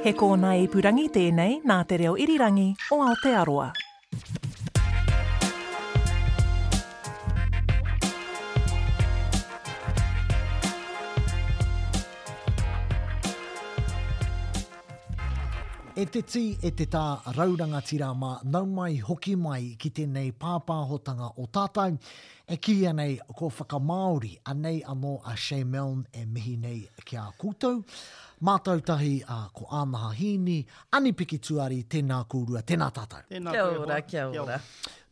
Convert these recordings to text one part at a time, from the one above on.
He kōnae ipurangi tēnei nā Te Reo Irirangi o Aotearoa. E te tī, e te tā, rau rangatira mā, nau mai, hoki mai ki tēnei pāpāhotanga o tātou, E kīia nei ko Whakamāori, anei anō a Shay Meln e mihi nei ki a koutou. Mātou tahi ko Ānaha Hiini, Ani Piki Tuari, tēnā kōrua, tēnā tātou. Tēnā koe hoa. Kia ora, kia ora.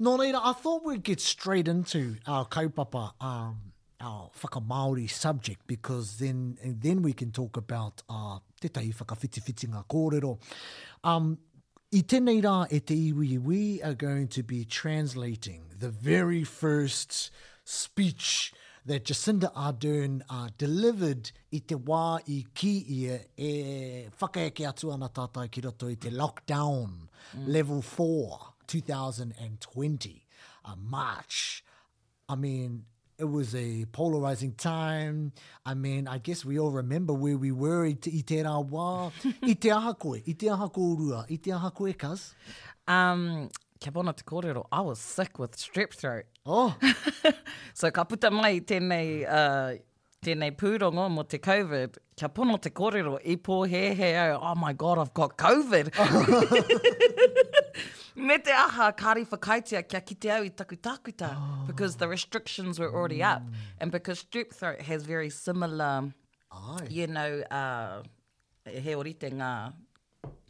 Nō reira, I thought we'd get straight into our kaupapa, our whakamāori subject because then we can talk about tētahi whakawhitiwhitinga kōrero. I tenei ra e te iwi we are going to be translating the very first speech that Jacinda Ardern delivered i te wa i ki ia e whakaeke atu ana tatou ki roto i te lockdown level four, 2020, March, I mean, it was a polarising time, I mean, I guess we all remember where we were i, i tērā wā. I te aha koe? I te aha kōrua? I te aha koe, cuz? Um, kia pona te kōrero, I was sick with strep throat. Oh! so ka puta mai tēnei uh, Tēnei pūrongo mō te Covid, kia pono te kōrero, i pōhēhē au, oh my God, I've got Covid! Me te aha, kāre whakaaetia kia kite au i taku tākuta, oh. because the restrictions were already mm. up, and because strep throat has very similar, Ai. you know, uh, he orite ngā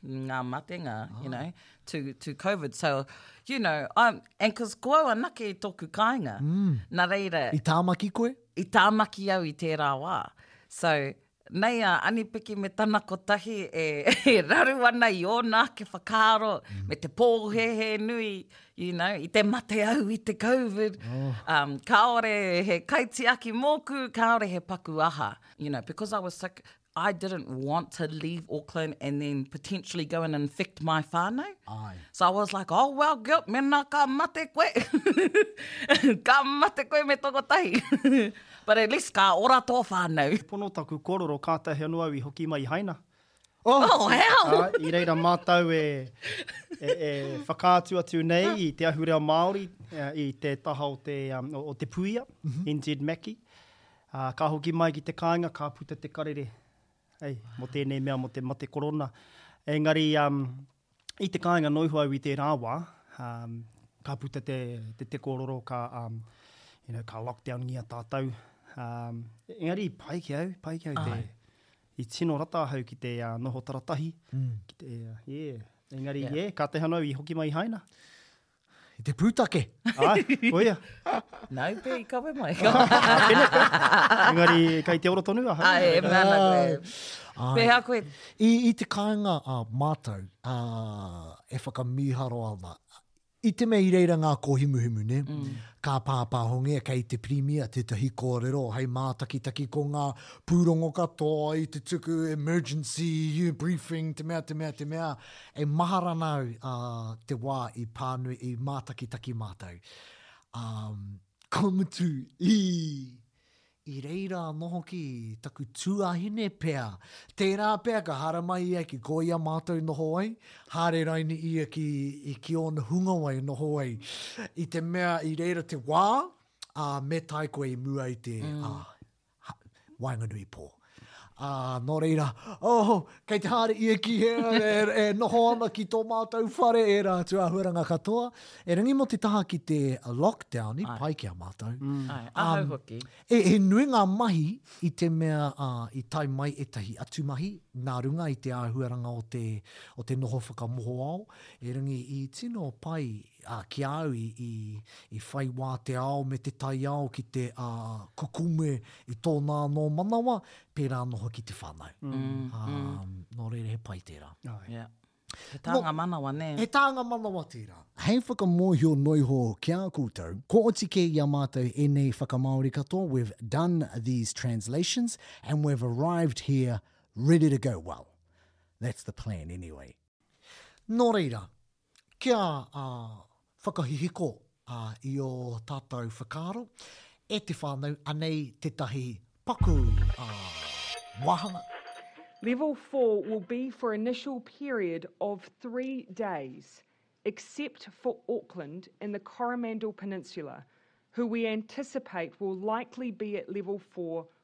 ngā matenga, you know, to, to COVID. So, you know, I'm, and cause ko au anake i tōku kāinga. Mm. Nā reira... I tāmaki koe? I tāmaki au i tērā wā. So, nei a Anipiki me tana kotahi e, e raru ana i ōna ake whakaaro, mm. me te pōhehe nui, you know, i te mate au i te COVID. Oh. Um, kāore he kaitiaki mōku, kāore he paku aha. You know, because I was sick, I didn't want to leave Auckland and then potentially go and infect my whānau. Ai. So I was like, oh well, girl, mena ka mate koe. ka mate koe me toko tahi. But at least ka ora tō whānau. He pono taku kōrero, kātahi anō au i hoki mai i Haina. Oh, oh hell! Uh, I reira mātou e, e, e whakaatu atu nei i te ahurea Māori, uh, i te taha o te, um, o te puia, mm -hmm. NZ Mackie. Ā, ka hoki mai ki te kāinga, ka puta te karere, hei, mō tēnei mea, mō te mate korona. Engari, i te kāinga noa iho au i tērā wā, ka puta te, te te kōrero, ka, you know, ka lockdown-ngia tātou. Engari, i pai ki au, pai ki au te, i tino rata ahau ki te noho taratahi, ki te, yeah. Engari, yeah, ka teha noa au i hoki mai i Haina. I te pūtake. Ai, koia. Nau pe i kawe mai. Engari, kei te ora tonu a hau. Ai, e mea ana koe. Pehea koe? I, I te kāinga a mātou, a, e whakamīharo ana, i te mea i reira ngā kōhimuhimu, ne? Mm. Kā pāpāhongia, kei te pirimia tētahi kōrero hei mātakitaki ko ngā pūrongo katoa i te tuku emergency briefing, te mea, te mea, te mea. E mahara ana au ā te wā i pānui, i mātakitaki mātou. Ā. Ka mutu, ī! I reira anō hoki taku tuahine pea. Tērā pea ka haramai ia ki ko ia mātou noho ai, haere raini ia ki, ki ōna hunga wai noho ai. I te mea i reira te wā, ā, me tae koe i mua i te, ā. waenganui pō. Ā, nō reira, oh, kei te haere ia ki hea, e, e noho ana ki tō mātou whare, e rā atu āhuaranga katoa. E rangi mō te taha ki te lockdown, i pai ki a mātou. Mm. Ai, ahau um, hoki. E, he nui ngā mahi i te mea uh, i tai mai etahi atu mahi, nā runga i te āhuaranga o te, o te noho whakamohoao, e rangi i tino pai Ā, ki a au i whai wā te ao me te taiao ki te kukume i tōna anō manawa, pērā anō hoki i te whānau. Nō reira, he pai tērā. Āe. He tānga manawa, nē? He tānga manawa tērā. Hei whakamōhio noa iho ki a koutou, kua oti kē i a mātou ēnei whakamāori katoa, we've done these translations and we've arrived here ready to go, well, that's the plan anyway. Nō reira, Kia whakahihiko i ō tātou whakaaro, e te whānau, anei tētahi paku wāhanga. Level four will be for initial period of three days, except for Auckland and the Coromandel Peninsula, who we anticipate will likely be at level four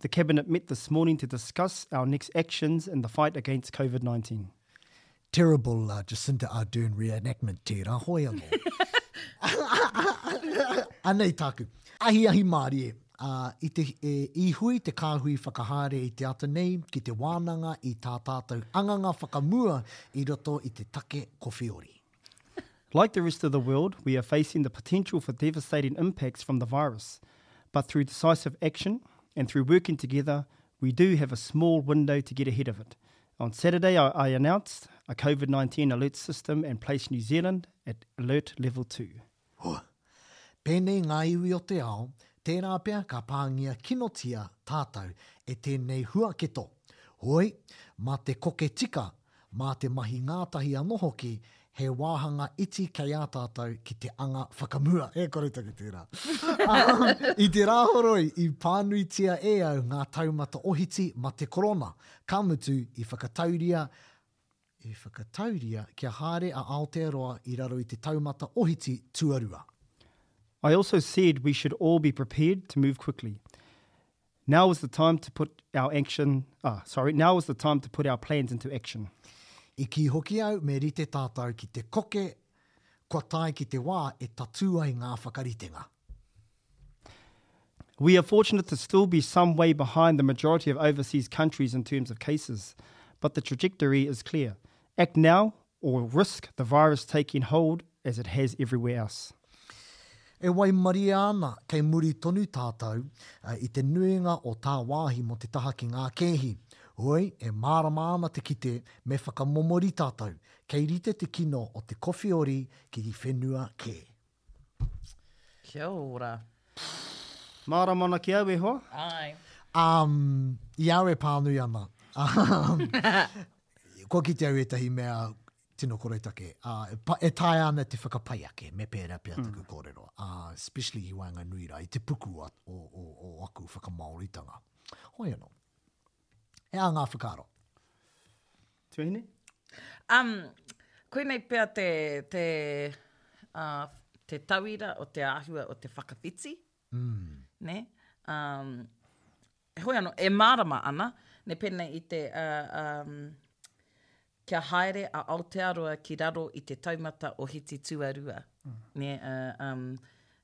The Cabinet met this morning to discuss our next actions in the fight against COVID-19. Terrible uh, Jacinda Ardern reenactment tērā, hoi anō. Anei tāku. Ahi ahi mārie. Uh, i, te, e, i hui te kāhui whakahaere i te ata nei ki te wānanga i tā tātou anganga whakamua i roto i te take kowhiori. Like the rest of the world, we are facing the potential for devastating impacts from the virus. But through decisive action and through working together, we do have a small window to get ahead of it. On Saturday, I, I announced a COVID 19 alert system and placed New Zealand at alert level 2. Hua. Pēnei ngā iwi o te ao, tērā pea ka pāngia kinotia tātau e tēnei huaketo. Hoi, mā te koke tika, mā te mahi ngātahi anō hoki, he wāhanga iti kei a tātau ki te anga whakamua. E kore taku tērā. I te Rāhoroi i pānuitia e au ngā taumata ohiti ma te korona, ka mutu i whakatauria I whakatauria kia haere a Aotearoa i raro i te taumata ohiti tuarua. I also said we should all be prepared to move quickly. Now is the time to put our action, ah, sorry, now is the time to put our plans into action. I kī hoki au me rite tātou ki te koke kua tae ki te wā e tatū ai ngā whakaritenga. We are fortunate to still be some way behind the majority of overseas countries in terms of cases, but the trajectory is clear. Act now or risk the virus taking hold as it has everywhere else. E waimaria ana, kei muri tonu tātou i te nuinga o tāwāhi mō te taha ki ngā kēhi. Heoi, e mārama ana te kite me whakamomori tātou, kei rite te kino o te kowhiori ki whenua kē. Kia ora. Mārama ana ki au e hoa. Ai. Um, I au e pānui ana. Um, kua kite au ētahi mea tino koretake. Uh, e, pa, e tae ana te whakapai ake, me pērā pia taku mm. kōrero. Uh, especially i waenga nui rā, i te puku a, o, o, o aku whakamaoritanga. Hoi anō. He aha ngā whakaaro? Tuahine? Um, koinei pea te, te, uh, te tauira o te āhua o te whakawhiti. Mm. Ne? Um, e hoi ano, e mārama ana, ne pēnei i te... Uh, um, kia haere a Aotearoa ki raro i te taumata o Hiti Tuarua. Mm. Ne, uh, um,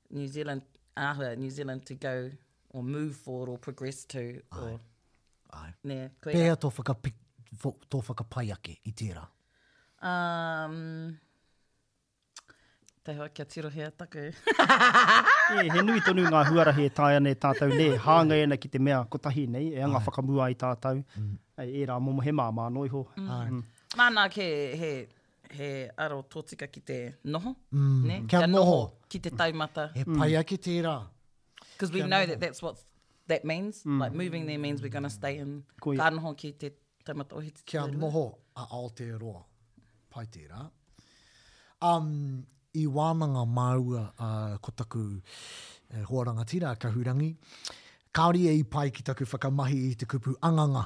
New Zealand, āhua, New Zealand to go or move forward or progress to. Or, ai. Ai. Ne, koe Pēhea tō, whakapi, tō whakapai ake i tērā? Um, Te hoa kia tirohia taku. e, he nui tonu ngā huarahi e taia nei tātou nei, hāngai ana ki te mea kotahi nei, e anga whakamua ai tātou, mm. e, e rā momo he māmā noiho. Mm. Mm. Māna ke he he aro tōtika ki te noho, ne? Mm. Kia noho. ki te taumata. He pai ake tērā. Because we Kia know noho. that that's what that means. Mm. Like moving there means we're going to stay in. Ko ia. Ka noho ki te taumata o Hiti. Kia Tuarua. noho a Aotearoa. Pai tērā. Um, I wānanga māua uh, ko taku uh, hoa rangatira, Kahurangi, kāore ia i pai ki taku whakamahi i te kupu anganga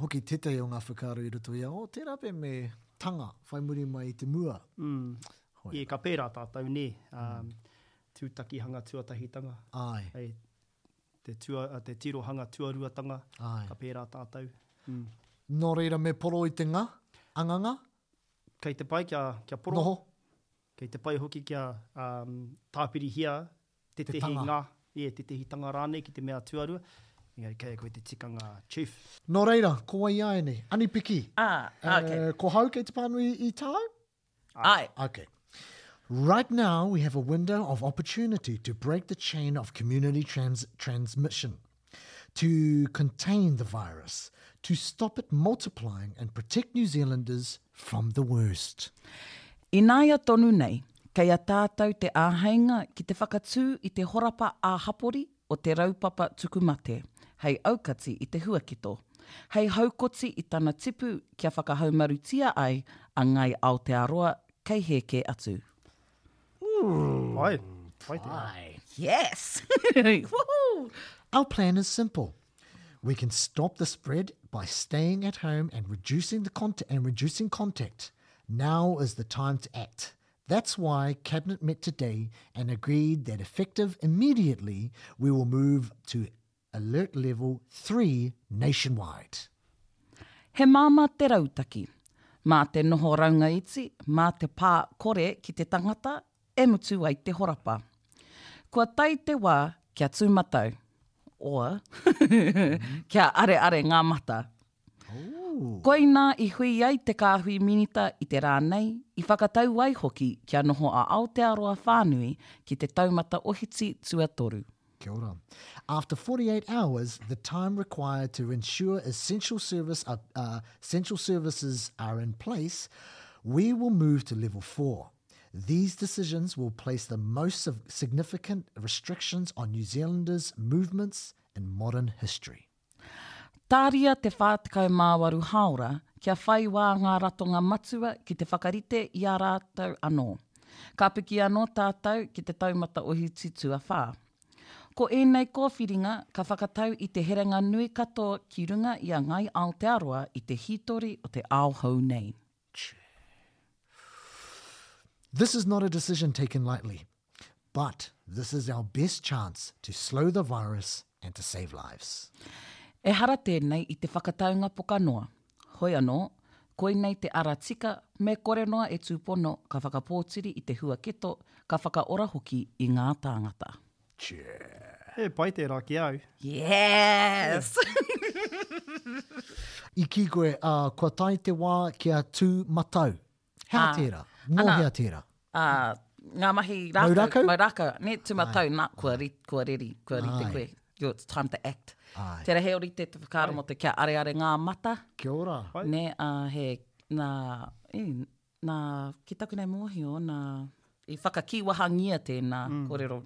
Hoki tētahi o ngā whakaaro i roto i a, oh, tērā pea me tanga, whai muri mai i te mua. Mm. Hoi e, ka pērā tātou, nē, mm. tūtakihanga tuatahitanga. Ai. Hei, te, tua, te tirohanga tuaruatanga, Ai. ka pērā tātou. Mm. Nō reira me poro i te ngā, anganga? Kei te pai kia, kia poro. Noho. Kei te pai hoki kia um, tāpirihia tētehi nga, yeah, tētehi tanga rānei ki te mea tuarua, engari kei a koe te tikanga Chief. Nō reira, ko wai i a ēnei? Anipiki. Ah, ah, ok. Eh, ko hau kei te pānui i tāu? Ae. Ok. Right now we have a window of opportunity to break the chain of community trans, transmission. to contain the virus, to stop it multiplying and protect New Zealanders from the worst. Ināia tonu nei, kei a tātou te āheinga ki te whakatū i te horapa ā-hapori o te raupapa tuku mate, hei aukati i te huaketo, hei haukoti i tana tipu kia whakahaumarutia ai a Ngai Aotearoa kei hēkē atu. Why? Hmm. Why? Why? Yes. Our plan is simple. We can stop the spread by staying at home and reducing the contact and reducing contact. Now is the time to act. That's why cabinet met today and agreed that effective immediately we will move to Alert Level 3 Nationwide. He māmā te rautaki. Mā te noho raungaiti, mā te pā kore ki te tangata e mutu ai te horapa. Kua tae te wā kia tūmatau, or, kia areare ngā mata. Koinā i hui ai te Kāhui Minita i te rā nei, i whakatau ai hoki kia noho a Aotearoa whānui ki te taumata ohiti tuatoru. Kia ora. After 48 hours, the time required to ensure essential service are, uh, essential services are in place, we will move to level four. These decisions will place the most significant restrictions on New Zealanders' movements in modern history. Tāria te 48 hāora kia whai wā ngā ratonga matua ki te whakarite i a rātou anō. Ka piki anō tātou ki te taumata ohiti tuawhā. Ko ēnei kōwhiringa ka whakatau i te herenga nui katoa ki runga i a Ngai Aotearoa i te hītori o te ao hou nei. This is not a decision taken lightly, but this is our best chance to slow the virus and to save lives. Ehara tēnei i te whakataunga poka noa. Hoi anō, koinei te ara tika, me kore noa e tūpono ka whakapōtiri i te huaketo, ka whakaora hoki i ngā tāngata. Tjee. He pai tērā ki au. Yes! I kī koe, ā, kua tae te wā kia tū matau. Hea Ā. tērā? Nō Ana. hea tērā? Ā, ngā mahi rākau. Mau rākau? Mau rākau. Nē, tū matau, nā, kua, ri, kua reri, kua rite Ai. koe. You're, it's time to act. Ai. Tērā he orite te whakaaro mō te kia areare ngā mata. Kia ora. Ai. Nē, ā, he, nā, i, Nā, ki taku nei mōhio, nā. I whakakīwahangia tēnā kōrero,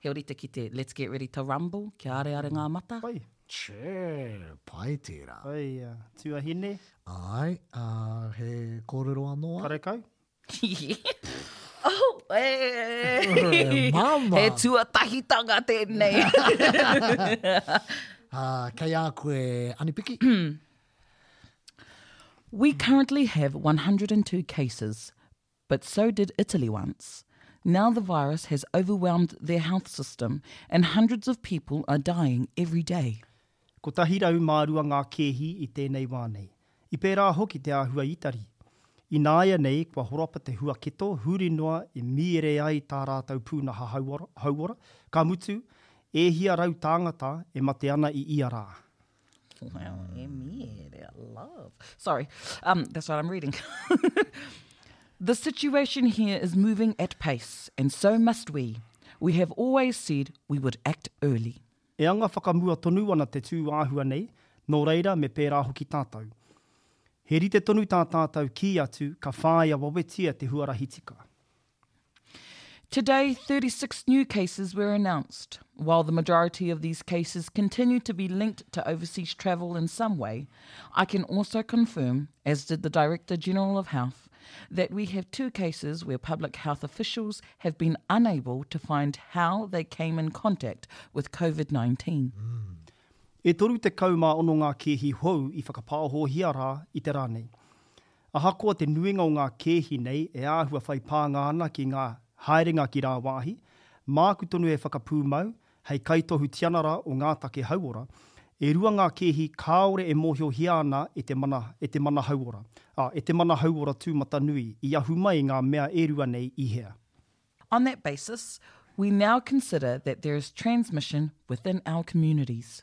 he orite ki te Let's get ready to rumble, kia areare ngā mata. Pai. Chee, pai tērā. Pai, ā, tuahine. Āe, ā, he kōrero anō a. Karekau. Oh, e! Māmā! He tuatahitanga tēnei. Ā, kei a koe, Anipiki. We currently have one hundred and two cases, but so did Italy once. Now the virus has overwhelmed their health system and hundreds of people are dying every day. Kotahi rau mā rua ngā kēhi i tēnei wā nei. I pērā hoki te āhua Itari. Ināianei kua horapa te huaketo huri noa e mīere ai tā rātou pūnaha hauora, ka mutu, e hia rau tāngata e mate ana i ia rā. Wow, Emiere, love. Sorry, um, that's what I'm reading. the situation here is moving at pace, and so must we. We have always said we would act early. E anga whakamua tonu ana te tū āhua nei, nō reira me pērā hoki tātou. He rite tonu tā tātou kī atu ka whāia wawetia te huarahi tika. Today, 36 new cases were announced. While the majority of these cases continue to be linked to overseas travel in some way, I can also confirm, as did the Director General of Health, that we have two cases where public health officials have been unable to find how they came in contact with COVID 19. Mm e toru te kauma ono ngā kēhi hou i whakapāho hiara i te A Ahakoa te nuinga o ngā kēhi nei e āhua whai pānga ana ki ngā haerenga ki rāwāhi, māku tonu e whakapūmau, hei kaitohu tianara o ngā take hauora, e rua ngā kēhi kāore e mōhiohia ana e te mana, e te mana hauora, ā, e te mana hauora tūmatanui, i ahu mai ngā mea e rua nei i hea. On that basis, we now consider that there is transmission within our communities.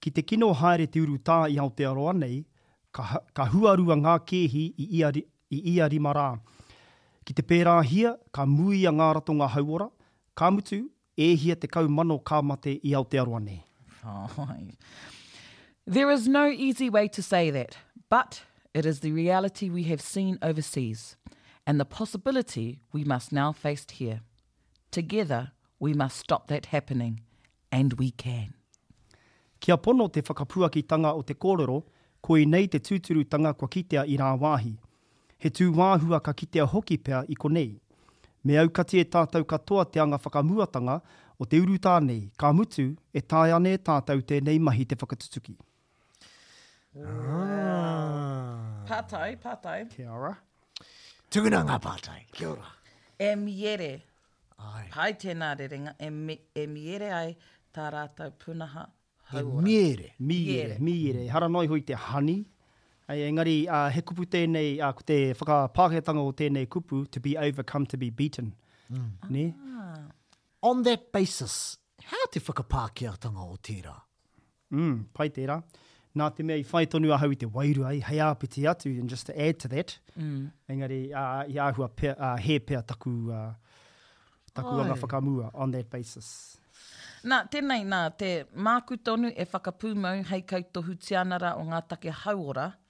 Ki te kino haere te urutā i Aotearoa nei, ka, ka huarua ngā kēhi i ia, i ia rima rā. Ki te pērāhia, ka mūia ngā ratonga hauora, ka mutu, e hia te kau mano ka mate i Aotearoa nei. There is no easy way to say that, but it is the reality we have seen overseas, and the possibility we must now faced here. Together we must stop that happening, and we can. Kia pono te whakapuakitanga o te kōrero, koinei te tūturutanga kua kitea i rāwāhi. He tūāhua ka kitea hoki pea i konei. Me aukati e tātou katoa te anga whakamuatanga o te urutā nei, ka mutu, e taea ana e tātou tēnei mahi te whakatutuki. Pātai, pātai. Kia ora. Tukuna ngā pātai. Kia ora. E Miere, Hai tēnā rerenga e miere ai tā rātou pūnaha hauora. E miere. Miere. Miere. Ehara noa iho i te honey. Engari, he kupu tēnei, ko te whakapākehātanga o tēnei kupu, to be overcome, to be beaten. On that basis, hea te whakapākehātanga o tērā? Umm, pai tērā. Nā te mea i whai tonu ahau i te wairua, i hei āpiti atu, and just to add to that, engari i āhua pea, hē pea taku, taku anga whakamua on that basis. Nā, tēnei, nā, te, māku tonu e whakapūmau hei kautohu tianara o ngā take hauora,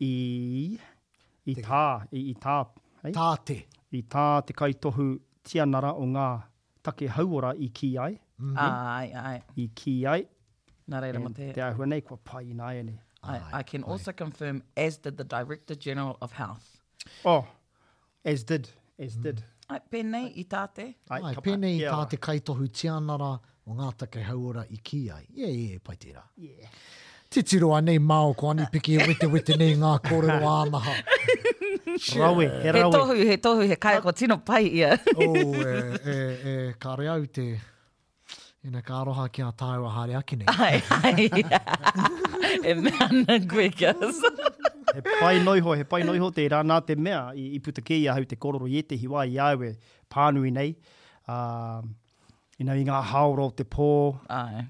I, i tā, i, i tā, hei? Tā te. I tā te kaitohu tianara o ngā take hauora i kī ai. Āe, āe. I kī ai. Nā reira mō te. Te āhua nei kua pai ināianei. I, I can also confirm, as did the Director-General of Health. Oh, As did, as did. Ai, pēnei i tā te? Ai, Ai, ka pēnei i tā pākehā. te kaitohu tianara o ngā take hauora i kī ai. Ia e, e pai tērā. Yeah. Titiro anei māo ko Anipiki e wetewete nei ngā kōrero ānaha. Rawe, he He rawe. tohu, he tohu, he kaiako tino pai ia. Oh, e, e, e, kāre au te, Ina ka aroha ki a tāu a haere ake nei. Ai, ai. e mea ana koe kia He pai noiho, he pai noiho tērā nā te mea i, i puta kē i ahau te kororo i ētehi wā i au e pānui nei. Uh, you know, i ngā haora o te pō. Ai.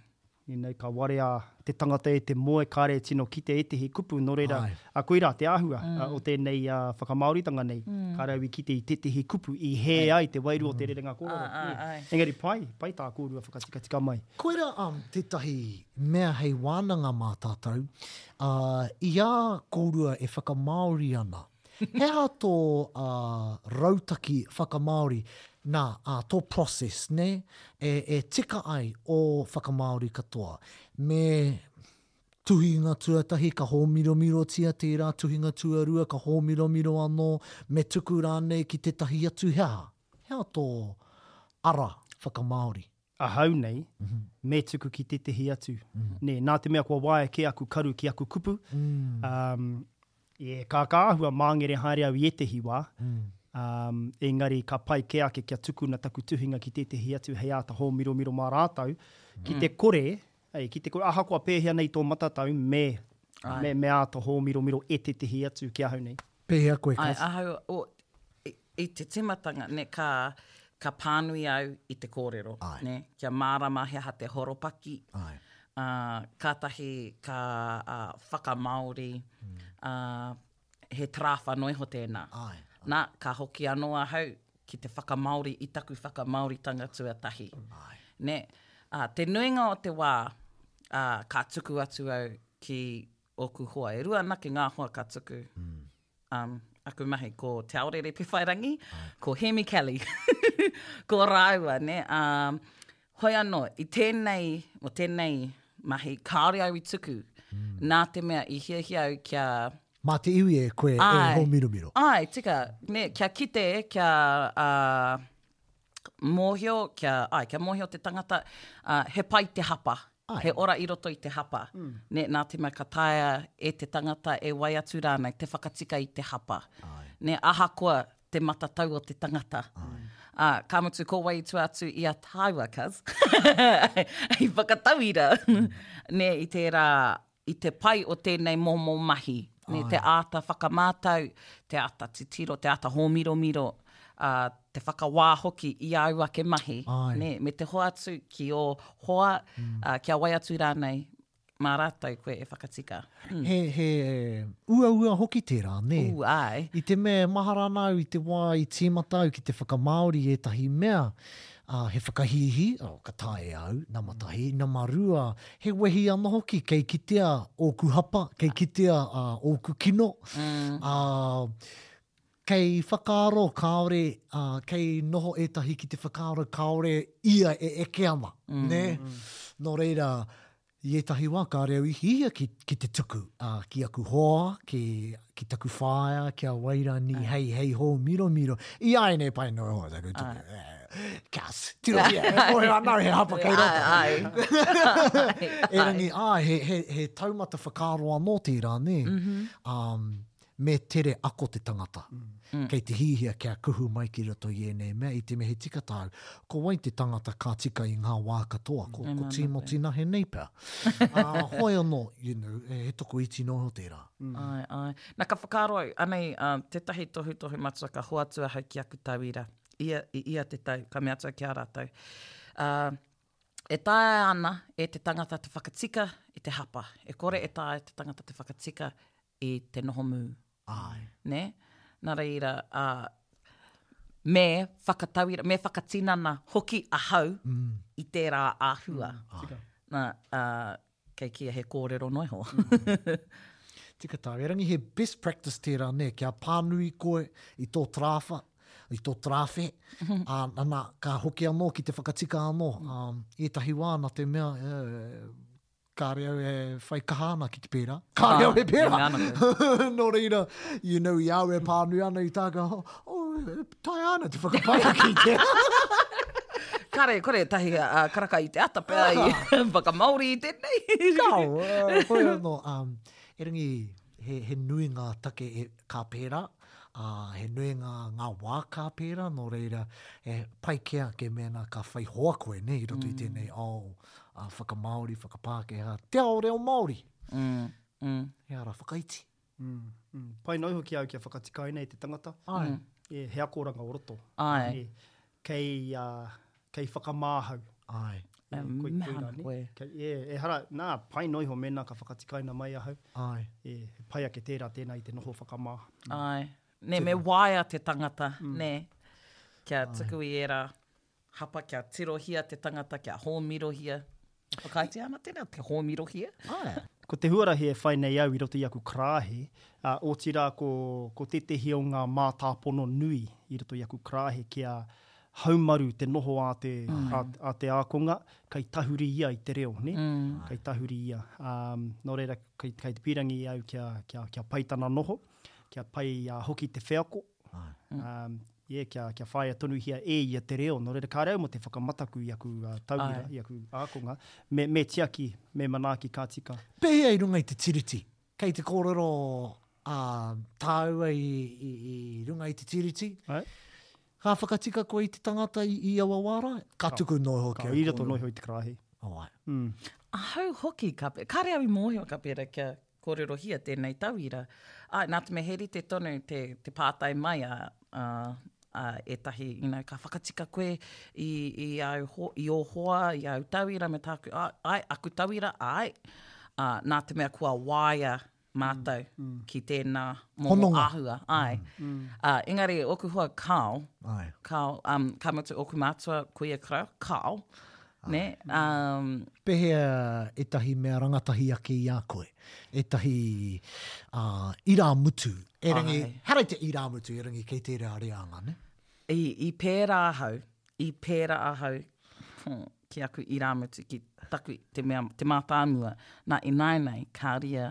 You know, ka warea, te tangata e te moe kare e tino kite ētehi kupu nō reira, a koirā te āhua o tēnei whakamāoritanga nei, ka raui kite i tētehi kupu i hē ai te wairua o te rerenga kōrero. Engari pai, pai tā kōrua whakatikatika mai. Koirā tētahi mea hei wānanga mā tātou, i a kōrua e whakamāori ana. He aha tō rautaki whakamāori, nā, tō process, nē, e tika ai ō whakamāori katoa? Me. Tuhinga tuatahi ka hōmiromirotia, tērā tuhinga tuarua ka hōmiromiro anō, me tuku rānei ki tētahi atu, he aha? He aha tō ara whakamāori? ahau nei, me tuku ki tētehi atu. Nē, nā te mea kua waia kē aku karu ki aku kupu, um, e kākāhua māngere haere au i ētehi wā, um, engari ka pai kē ake kia tukuna taku tuhinga ki tētehi atu hei āta hōmiromiro mā rātou, ki te kore, hei, ki te kore, ahakoa pēhea nei tō matatau, me, me, me āta hōmiromiro e tētehi atu ki ahau nei. Pehea koe ka... Ai, ahau, o, i, i te timatanga, ne, ka, ka pānui au i te kōrero, Ai. ne, kia mārama he aha te horopaki. Ai. Uh, kātahi ka uh, whakamāori, mm. uh, he tarāwha noiho tēnā. Ai. Nā, ka hoki anō ahau ki te whakamāori i taku whakamāoritanga tuatahi. Ai. Ne, uh, te nuinga o te wā, uh, ka tuku atu au ki Ōku hoa e rua anake ngā hoa ka tuku. Um, aku mahi ko Te Aorere Pewhairangi, ko Hemi Kelly. ko rāua, ne? Um, hoi anō, i tēnei, o tēnei mahi, kāore au i tuku. Mm. Nā te mea i hiahia au kia... Mā te iwi e koe e hōmiromiro. Ai, tika, ne, kia kite, kia... Uh, mōhio, kia, ai, kia mōhio te tangata, uh, he pai te hapa, ai. he ora i roto i te hapa. Mm. Ne, nā te mea ka taea e te tangata e wai atu rānei te whakatika i te hapa. Ai. Ne, ahakoa te matatau o te tangata. Ai. A, ka mutu ko wai tu atu i a tāua, cuz. I whakatauira. Mm. ne, i tērā i te pai o tēnei momo mahi, me te āta whakamātau, te āta titiro, te āta hōmiromiro, ā, te whakawā hoki i āu ake mahi, nē, me te hoatu ki ō hoa, ā, kia wai atu rānei mā rātou koe e whakatika. He, he uaua hoki tērā, nē? Ū, āe. I te mea e mahara ana au i te wā i tīmata au ki te whakamāori i ētahi mea, Ā, he whakahīhī, ā, ka taea e au, nama tahi, nama rū, ā, he wehi anō hoki kei kitea ōku hapa, kei kitea ā ōku kino, ā, kei whakaaro kāore, ā, kei noho ētahi ki te whakaaro kāore ia e eke ana, nē? Nō reira, I ētahi wā kāre au i hiahia ki, ki te tuku, ā, ki aku hoa, ki, ki taku whaea, ki a Wairani, ah. hei, hei hō miro miro. I ai nei pai no hoa taku tuku. Ah. Eh, Kas, tirohia, e moe anau, he hapa kei rata. Ai, ai. e rangi, ai, he, he, he taumata whakaaro anō tērā, nē. Mm -hmm. um, Me tere ako te tangata. Kei te hiahia kia kuhu mai ki roto i ēnei mea i te mea he tika tāu. Ko wai te tangata ka tika i ngā wā katoa, ko, ko Tīmoti Nahenei pea. Ā, hoi anō, you know, he tokoiti noa iho tērā. Āe, āe. Nā, ka whakaaro au, anei ā, tētahi tohutohu matua ka hoatu ahau ki aku tauira, ia, i ia te tau, ka mea atu au ki a rātou, ā, e taea ana e te tangata te whakatika i te hapa, e kore e taea e te tangata te whakatika i te noho mū. Āe. Nē? Nā reira, ā, me whakatauira, me whakatinana hoki ahau i tērā āhua. Āe. Nā, ā, kei kīia he kōrero noa iho. Tika tāu, erangi he best practice tērā, nē, kia pānui koe i tō tarāwha, i tō tarāwhe, ā, nana, ka hoki anō ki te whakatika anō. Ā, ētahi wā nā te mea, e, Kāre au e whai kaha ana ki te pērā. Kāre au e pērā. Kāre au e pērā. Nō reira, you know, i awe pānui ana i tāka, oh, oh, tae ana te whakapae ki te. Kāre, kore tahi uh, karaka i te ata pēā i whakamaori i tēnei. Kao, uh, koe anō, um, erangi, he, he nui ngā take e, kā pērā, uh, he nui ngā, ngā wā kā pērā, nō reira, e pai kea ke mēnā ka whai hoa koe, nei, i roto mm. i tēnei, oh, a whakamāori, whakapākehā, te ao reo Māori. Mm, mm. He ara whakaiti. Mm, mm. Pai nau hoki au kia whakatikaina e te tangata. Ai. Mm. E, he akoranga o roto. Ai. E, kei, uh, kei whakamāhau. Ai. E, um, koi, koi rani. Koe. Kei, e, e hara, nā, pai noi ho mena ka whakatikaina mai ahau. Ai. E, he pai ake tērā tēnā i te noho whakamā. Mm. Ai. Ne, me waia te tangata, mm. ne, kia tuku i era. Hapa kia tirohia te tangata, kia hōmirohia. E whakaaetia ana tēnā, kia hōmirohia. Āe. Ko te huarahi e whai nei au i roto i aku karāhe, ā, otirā ko, ko tētehi o ngā mātāpono nui i roto i aku karāhe kia haumaru te noho a te, a, a te ākonga, kei tahuri ia i te reo, nē? Kei tahuri ia. Ā, nō reira, kei, kei te pīrangī au kia, kia, kia pai tana noho, kia pai, ā, hoki te wheako, Ie, kia, kia whāia tonuhia e ia te reo, nō reira, kāre au mō te whakamataku i aku tauira, i aku ākonga, me, me tiaki, me manaaki ka tika. Pēhea i runga i te Tiriti? Kei te kōrero a tāua i, i, i runga i te Tiriti. Ai. Ka whakatika koe i te tangata i, i aua wā rā? Ka tuku noa hoki. Ka ira tō noa i te karahi. Oh, ai. Mm. Ahau hoki, ka, kāre au i mōhio ka pēra kia, Kōrerohia tēnei tauira. Āe, nā te mea he rite tonu te, te pātai mai a, a, a ētahi, you know, ka whakatika koe i, i, au, ho, i ō hoa, i āu tauira me tāku, āe, āe, aku tauira, āe, ā, nā te mea kua waea mātou mm, mm. ki tēnā momo Hononga. āhua. Āe. Mm, mm. Ā, engari, ōku hoa, kāo. Āe. Kāo, um, ka mutu ōku mātua, kuia kara, kāo. Nē, ā. Pēhea ētahi mea rangatahi ake i a koe? Ētahi irāmutu, erangi, haere te irāmutu, erangi kei tērā reanga, nē? I pērā ahau, i pērā ahau ki aku irāmutu, ki taku, te mea, te mātāmua, nā, ināianei, ka ria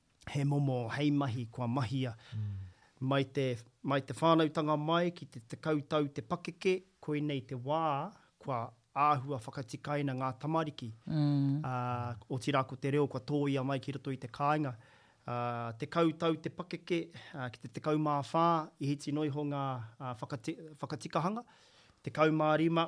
he momo hei mahi kua mahia. Mai te, mai te whānautanga mai ki te tekau tau te pakeke, koinei te wā kua āhua whakatikaina ngā tamariki. Ā, otirā ko te reo kua tōia mai ki roto i te kāinga. Ā, tekau tau te pakeke, ā, ki te tekau mā whā, i hiti noa iho ngā, ā, whakati, whakatikahanga. Tekau mā rima,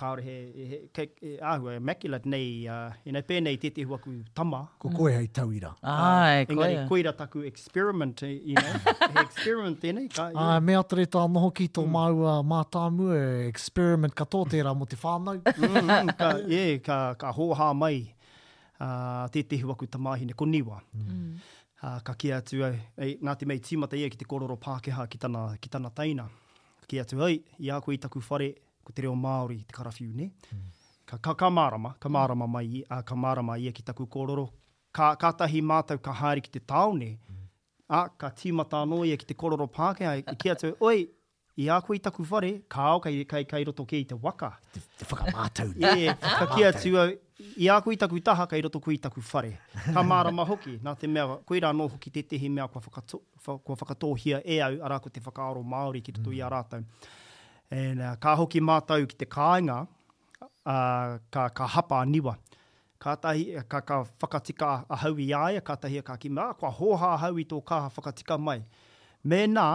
Kāore he, he, he, he āhua, immaculate nei, uh, you know, pēnei tētehu aku tama. Ko koe hei tauira. Ai, uh, engari, koe. koira taku experiment, eh, you know, he experiment tēnei. Ka, yeah. Ai, me ata reta noho ki tō mm. māua mātāmu, e experiment katoa mm. tērā mō te whānau. mm, mm, ka, yeah, ka, ka hōhā mai uh, tētehu aku tamāhine, ko Niwa. Mm. mm. Uh, ka kia atu au, ei, nā te mei tīmata ia ki te kororo Pākehā ki tana, ki tana taina. Kī atu ai, i a koe i taku whare, ko te reo Māori te karawhiu, nē? Ka, ka, ka mārama, ka mārama mai, ā, ka mārama ia ki taku kōrero. Ka, kātahi mātou ka haere ki te tāone, ā, ka tīmata anō ia ki te kōrero Pākehā, i kī atu, oi, i a koe i taku whare, kāo, kei, kei, kei roto kē i te waka. Te, te whakamātau. Nē, ka kī atu au, I a koe i taku taha kei roto koe i taku whare. Ka mārama hoki, nā te mea, koirā anō hoki tētehi mea kua whakatō, kua whakatōhia e au, arā ko te whakaaro Māori ki roto i a rātou. And, ka hoki mātou ki te kāinga, ā, ka, ka hapa a Niwa. Kātahi, ka, ka whakatika ahau i a ia, kātahi ka kimi, ā, kua hōhā ahau i tō kaha whakatika mai. Mēnā,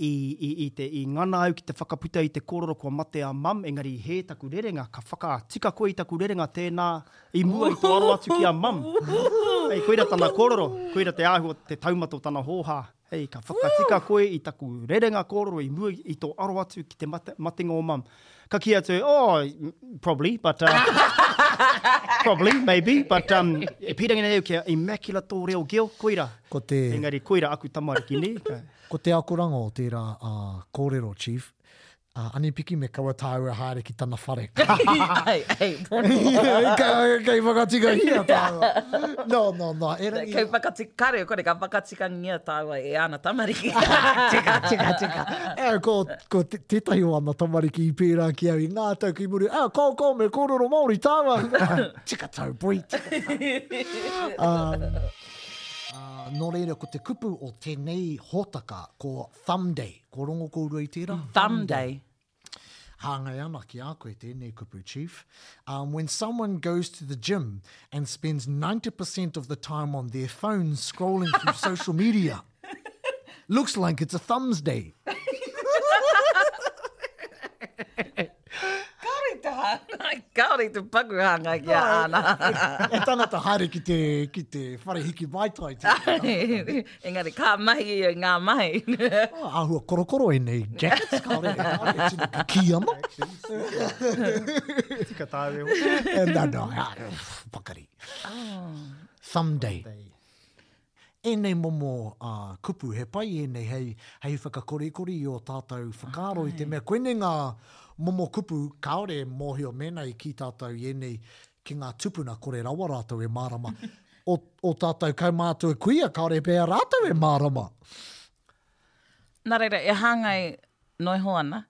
i, i, i, te, i ngana au ki te whakaputa i te kōrero kua mate a mum, engari i hē taku rerenga, ka whaka, tika koe i taku rerenga tēnā i mua i tō aro atu ki a mum. Hei, koira tana kōrero, koira te āhua, te taumata o tana hōhā. Hei, ka whakatika koe i taku rerenga kōrero i mua i tō aro atu ki te matenga o mum. Ka kī atu, oh, probably, but... Uh, probably, maybe, but... Um, e pīrangi nei au kia immaculate tō reo geo, koira. Ko te... Engari, koira aku tamariki nei. ko te akoranga o tērā uh, kōrero, Chief, uh, ani piki me kaua tāu e haere ki tana whare. Ai, ai, pono. Kei whakatika hia tāu. No, no, no. Kei whakatika, kare, kore, ka whakatika. tikangia tāua e āna tamariki. tika, tika, tika. E, ko, ko te, tētahi o ana tamariki i pērā ki au i ngā tau ki muri. Ah, kau, kau, me kōrero Māori tāua. tika tau, pui. um, uh, nō reira, ko te kupu o tēnei hōtaka, ko Thumb Day. Ko rongo kōrua i tērā? Thumb Day. Hāngai ana ki a koe tēnei kupu, Chief. Um, when someone goes to the gym and spends 90% of the time on their phone scrolling through social media, looks like it's a thumbs day. Kāore te paku hanga ki a Ana. e tangata haere ki te, ki te whare hiki maitai. Engari ka mahi i au ngā mahi. Oh, āhua korokoro ēnei jackets, kāore, kāore tino kikī ana. Tika tāu e hoa. Eh, no, no, ah, pakari. Oh. Someday. Someday. Ēnei momo uh, kupu, he pai ēnei hei, hei whakakorikori i o tātou whakaaro i te mea koinei ngā momo kupu kāore mōhio mēnā i kī tātou i ēnei ki ngā tupuna kore rawa rātou e mārama. o, o tātou kaumātua kuia, kāore pēhea rātou e mārama. Nā reira, e hāngai noiho ana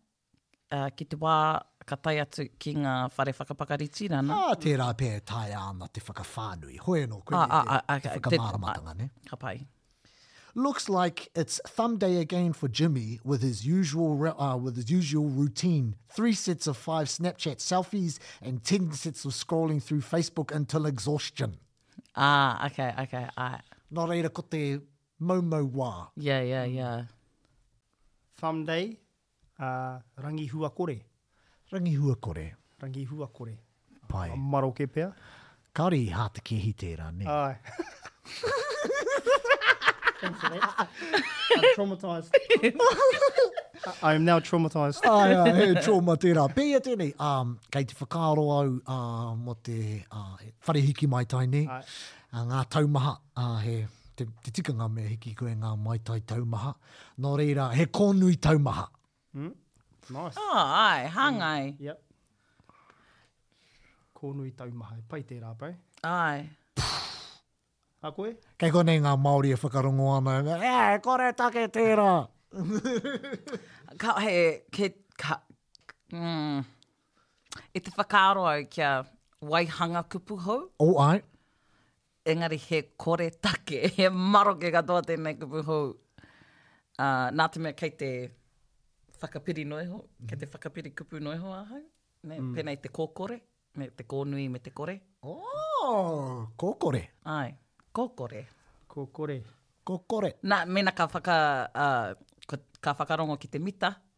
uh, ki te wā ka tai atu ki ngā whare whakapakariti rana. Ā, ah, tērā pē e taea ana te whakawhānui. Hoi anō, koe ah, ah, te, ah, te whakamāramatanga, ne? Ka pai. looks like it's thumb day again for Jimmy with his usual uh, with his usual routine: three sets of five Snapchat selfies and ten sets of scrolling through Facebook until exhaustion. Ah, okay, okay, I. Not either got the momo wa. Yeah, yeah, yeah. Thumb day, a Rangihuakore. Rangihuakore. Rangihuakore. Pai. A Maroke pea? Kāore i Hātekehi tērā, nē? Āe. Thanks for that. I'm traumatised. I am now traumatised. Āe, āe, he trauma tērā. Pēia tēnei, um, kei te whakaaro au uh, mō te uh, whare hiki mai tai nei. Āe. Uh, ngā taumaha, uh, he, te, te tikanga mea hiki koe ngā mai tai taumaha. Nō reira, he kōnui taumaha. Mm. Nice. Oh, ai, hāngai. Mm. Yep. Kōnui taumaha, e pai tērā pai. Ai. A koe? Kei konei ngā Māori e whakarongo ana, e, kore take tērā. ka, he, ke, ka, mm, e te whakaaro au kia waihanga kupu hou. O oh, ai. Engari he koretake, he maroke katoa tēnei kupu hou. Ā, nā te mea kei te whakapiri noa iho, kei te whakapiri kupu noa iho ahau, nē, pēnei te kōkore, me te kōnui me te kore. Oh, kōkore. Āe, kōkore. Kōkore. Kōkore. Nā, mēnā ka whaka, ā, ka whakarongo ki te mita,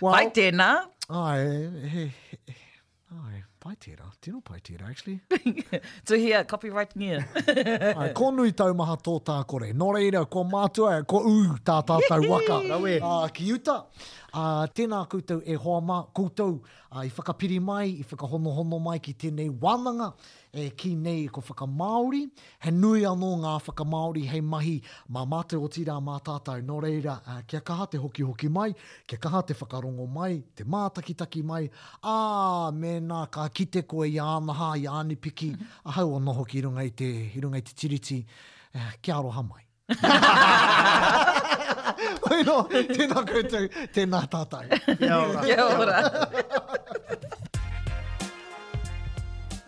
Well, Pai tēnā. Ai, he, he, ai, pai tērā. Tino pai tērā, actually. Tuhia, copyright ngia. Ai, ko nui tau maha tō tā kore. Nō reira, ko mātua, e, ko ū tā tātou waka. Rawe. Ā, ki uta, ā, tēnā koutou e hoa mā, koutou ā, i whakapiri mai, i whakahonohono mai ki tēnei wānanga, e kī nei ko whakamāori, he nui anō ngā whakamāori hei mahi mā mātou otirā mā tātou, nō reira, kia kaha te hokihoki mai, kia kaha te whakarongo mai, te mātakitaki mai, ā, mēnā ka kite koe i āna hā, i āni piki, ahau anō hoki i runga i te, i runga i te Tiriti, kia aroha mai. Hoi no, tena koutou, tena tatou. Kia ora. Kia ora.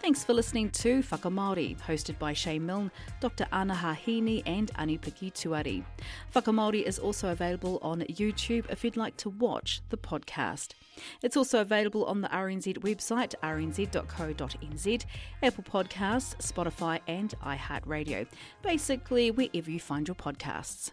Thanks for listening to Whakamāori, hosted by Shay Milne, Dr. Anaha Heaney, and Ani Piki Tuari. Whakamāori is also available on YouTube if you'd like to watch the podcast. It's also available on the RNZ website, rnz.co.nz, Apple Podcasts, Spotify and iHeartRadio, basically wherever you find your podcasts.